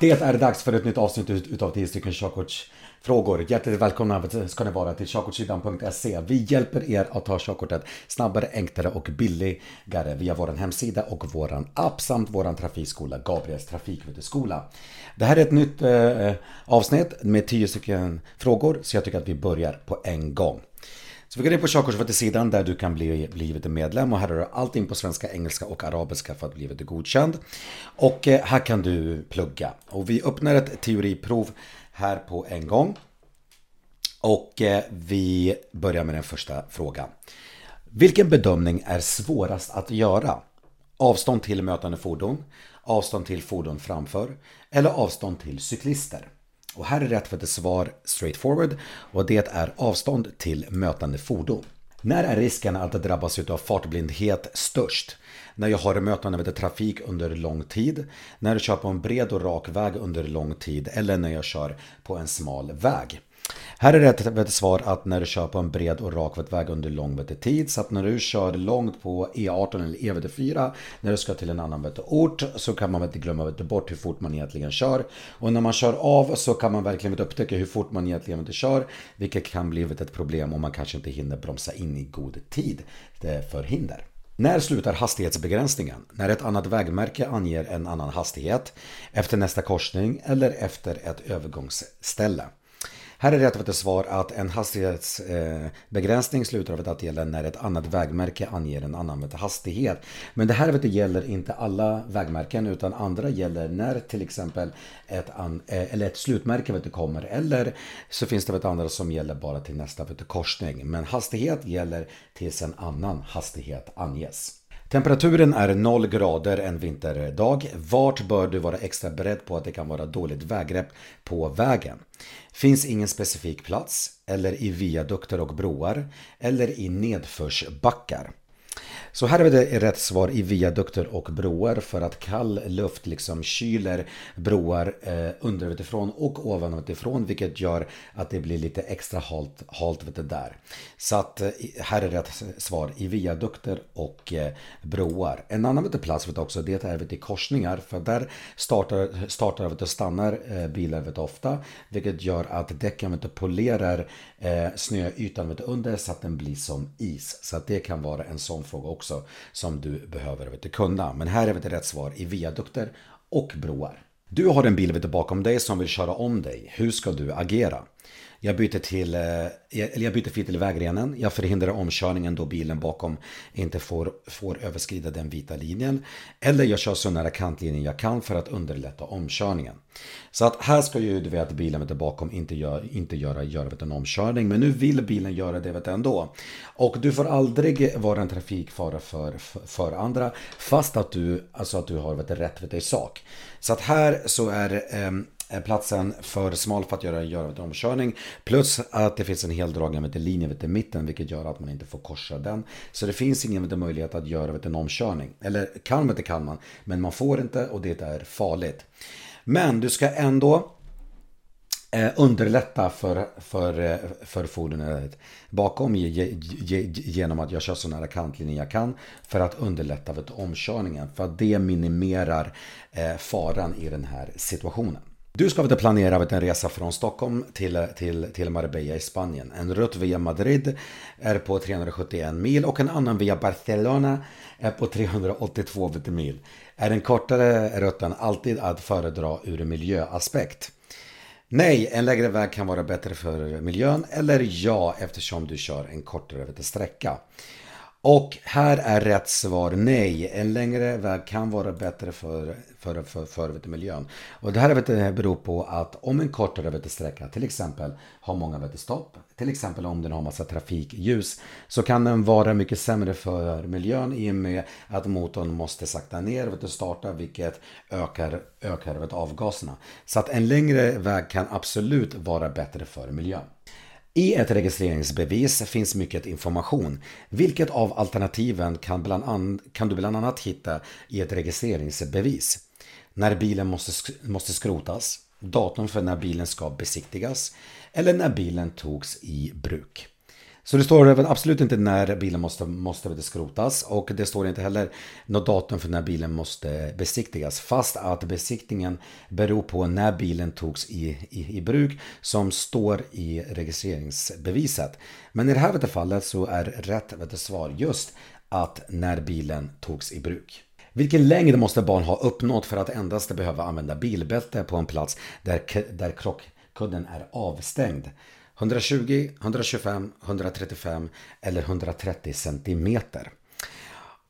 Det är dags för ett nytt avsnitt utav 10 stycken körkortsfrågor. Hjärtligt välkomna ska ni vara till körkortssidan.se. Vi hjälper er att ta körkortet snabbare, enklare och billigare via vår hemsida och vår app samt vår trafikskola, Gabriels trafikskola. Det här är ett nytt eh, avsnitt med 10 stycken frågor så jag tycker att vi börjar på en gång. Så vi går in på körkortsföretagssidan där du kan bli, bli medlem och här har du allting på svenska, engelska och arabiska för att bli godkänd. Och eh, här kan du plugga. Och vi öppnar ett teoriprov här på en gång. Och eh, vi börjar med den första frågan. Vilken bedömning är svårast att göra? Avstånd till mötande fordon, avstånd till fordon framför eller avstånd till cyklister? Och här är rätt för det svar straight forward och det är avstånd till mötande fordon. När är risken att drabbas av fartblindhet störst? När jag har mötande med trafik under lång tid, när jag kör på en bred och rak väg under lång tid eller när jag kör på en smal väg. Här är rätt svar att när du kör på en bred och rak väg under lång tid. Så att när du kör långt på E18 eller E4 när du ska till en annan ort så kan man inte glömma bort hur fort man egentligen kör. Och när man kör av så kan man verkligen upptäcka hur fort man egentligen kör. Vilket kan bli ett problem om man kanske inte hinner bromsa in i god tid för hinder. När slutar hastighetsbegränsningen? När ett annat vägmärke anger en annan hastighet, efter nästa korsning eller efter ett övergångsställe. Här är rätt svar att en hastighetsbegränsning eh, slutar av att gälla när ett annat vägmärke anger en annan hastighet. Men det här gäller inte alla vägmärken utan andra gäller när till exempel ett, an, eh, eller ett slutmärke vet du, kommer eller så finns det vet, andra som gäller bara till nästa vet du, korsning. Men hastighet gäller tills en annan hastighet anges. Temperaturen är 0 grader en vinterdag. Vart bör du vara extra beredd på att det kan vara dåligt väggrepp på vägen? Finns ingen specifik plats eller i viadukter och broar eller i nedförsbackar. Så här är det rätt svar i viadukter och broar för att kall luft liksom kyler broar eh, underifrån och ovanifrån vilket gör att det blir lite extra halt, halt vet det där. Så att eh, här är rätt svar i viadukter och eh, broar. En annan vet plats vet också det är vet i korsningar för där startar, startar vet och stannar eh, bilar vet ofta vilket gör att däcken vet polerar eh, snöytan vet under så att den blir som is. Så att det kan vara en sån fråga också också som du behöver vet, kunna. Men här är det rätt svar i viadukter och broar. Du har en bil vet, bakom dig som vill köra om dig. Hur ska du agera? Jag byter, till, eh, eller jag byter fil till vägrenen. Jag förhindrar omkörningen då bilen bakom inte får, får överskrida den vita linjen. Eller jag kör så nära kantlinjen jag kan för att underlätta omkörningen. Så att här ska ju du vet bilen vet, bakom inte, gör, inte göra, göra vet, en omkörning. Men nu vill bilen göra det vet, ändå. Och du får aldrig vara en trafikfara för, för, för andra. Fast att du, alltså att du har vet, rätt vet, i sak. Så att här så är eh, Eh, platsen för smal för att göra, en en omkörning. Plus att det finns en hel dragning heldragen linje vid mitten vilket gör att man inte får korsa den. Så det finns ingen möjlighet att göra en omkörning. Eller kan man inte kan man, men man får inte och det är farligt. Men du ska ändå eh, underlätta för, för, eh, för fordonet bakom genom att jag kör så nära kantlinjen jag kan för att underlätta vet, omkörningen. För att det minimerar eh, faran i den här situationen. Du ska veta planera en resa från Stockholm till, till, till Marbella i Spanien. En rutt via Madrid är på 371 mil och en annan via Barcelona är på 382 mil. Är den kortare rutten alltid att föredra ur miljöaspekt? Nej, en lägre väg kan vara bättre för miljön eller ja eftersom du kör en kortare sträcka. Och här är rätt svar nej. En längre väg kan vara bättre för, för, för, för miljön. Och det här vet, beror på att om en kortare vet, sträcka till exempel har många vet, stopp, till exempel om den har massa trafikljus, så kan den vara mycket sämre för miljön i och med att motorn måste sakta ner och starta vilket ökar, ökar vet, avgaserna. Så att en längre väg kan absolut vara bättre för miljön. I ett registreringsbevis finns mycket information. Vilket av alternativen kan, bland kan du bland annat hitta i ett registreringsbevis? När bilen måste, måste skrotas, datum för när bilen ska besiktigas eller när bilen togs i bruk. Så det står absolut inte när bilen måste, måste skrotas och det står inte heller något datum för när bilen måste besiktigas. Fast att besiktningen beror på när bilen togs i, i, i bruk som står i registreringsbeviset. Men i det här fallet så är rätt svar just att när bilen togs i bruk. Vilken längd måste barn ha uppnått för att endast behöva använda bilbälte på en plats där, där krockkudden är avstängd? 120, 125, 135 eller 130 centimeter.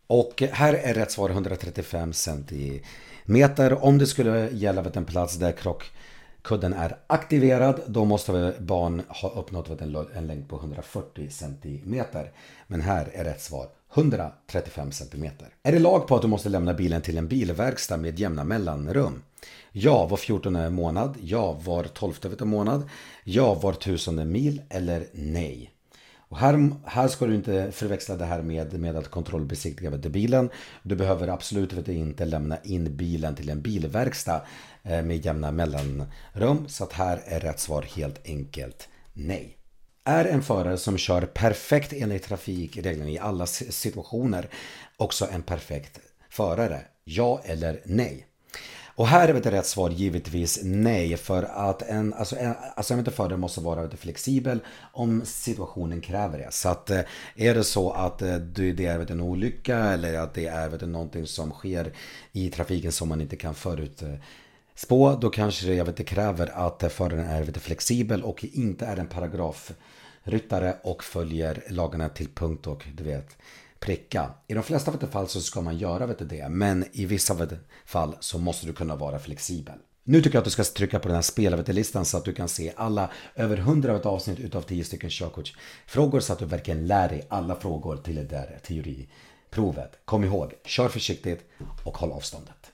Och här är rätt svar 135 centimeter. Om det skulle gälla vid en plats där krockkudden är aktiverad då måste barn ha uppnått en längd på 140 centimeter. Men här är rätt svar 135 cm. Är det lag på att du måste lämna bilen till en bilverkstad med jämna mellanrum? Ja, var 14 månad. Ja, var 12 månad. Ja, var tusende mil. Eller nej. Och här, här ska du inte förväxla det här med, med att kontrollbesiktiga bilen. Du behöver absolut inte lämna in bilen till en bilverkstad eh, med jämna mellanrum. Så att här är rätt svar helt enkelt nej. Är en förare som kör perfekt enligt trafikreglerna i alla situationer också en perfekt förare? Ja eller nej? Och här är det rätt svar givetvis nej för att en, alltså en, alltså en förare måste vara flexibel om situationen kräver det. Så att eh, är det så att eh, det är en olycka eller att det är någonting som sker i trafiken som man inte kan förut spå, då kanske det jag vet, kräver att föraren är vet, flexibel och inte är en paragrafryttare och följer lagarna till punkt och du vet pricka. I de flesta vet, fall så ska man göra vet, det, men i vissa vet, fall så måste du kunna vara flexibel. Nu tycker jag att du ska trycka på den här spelarvetlistan så att du kan se alla över 100 avsnitt utav 10 stycken körkortsfrågor så att du verkligen lär dig alla frågor till det där teoriprovet. Kom ihåg, kör försiktigt och håll avståndet.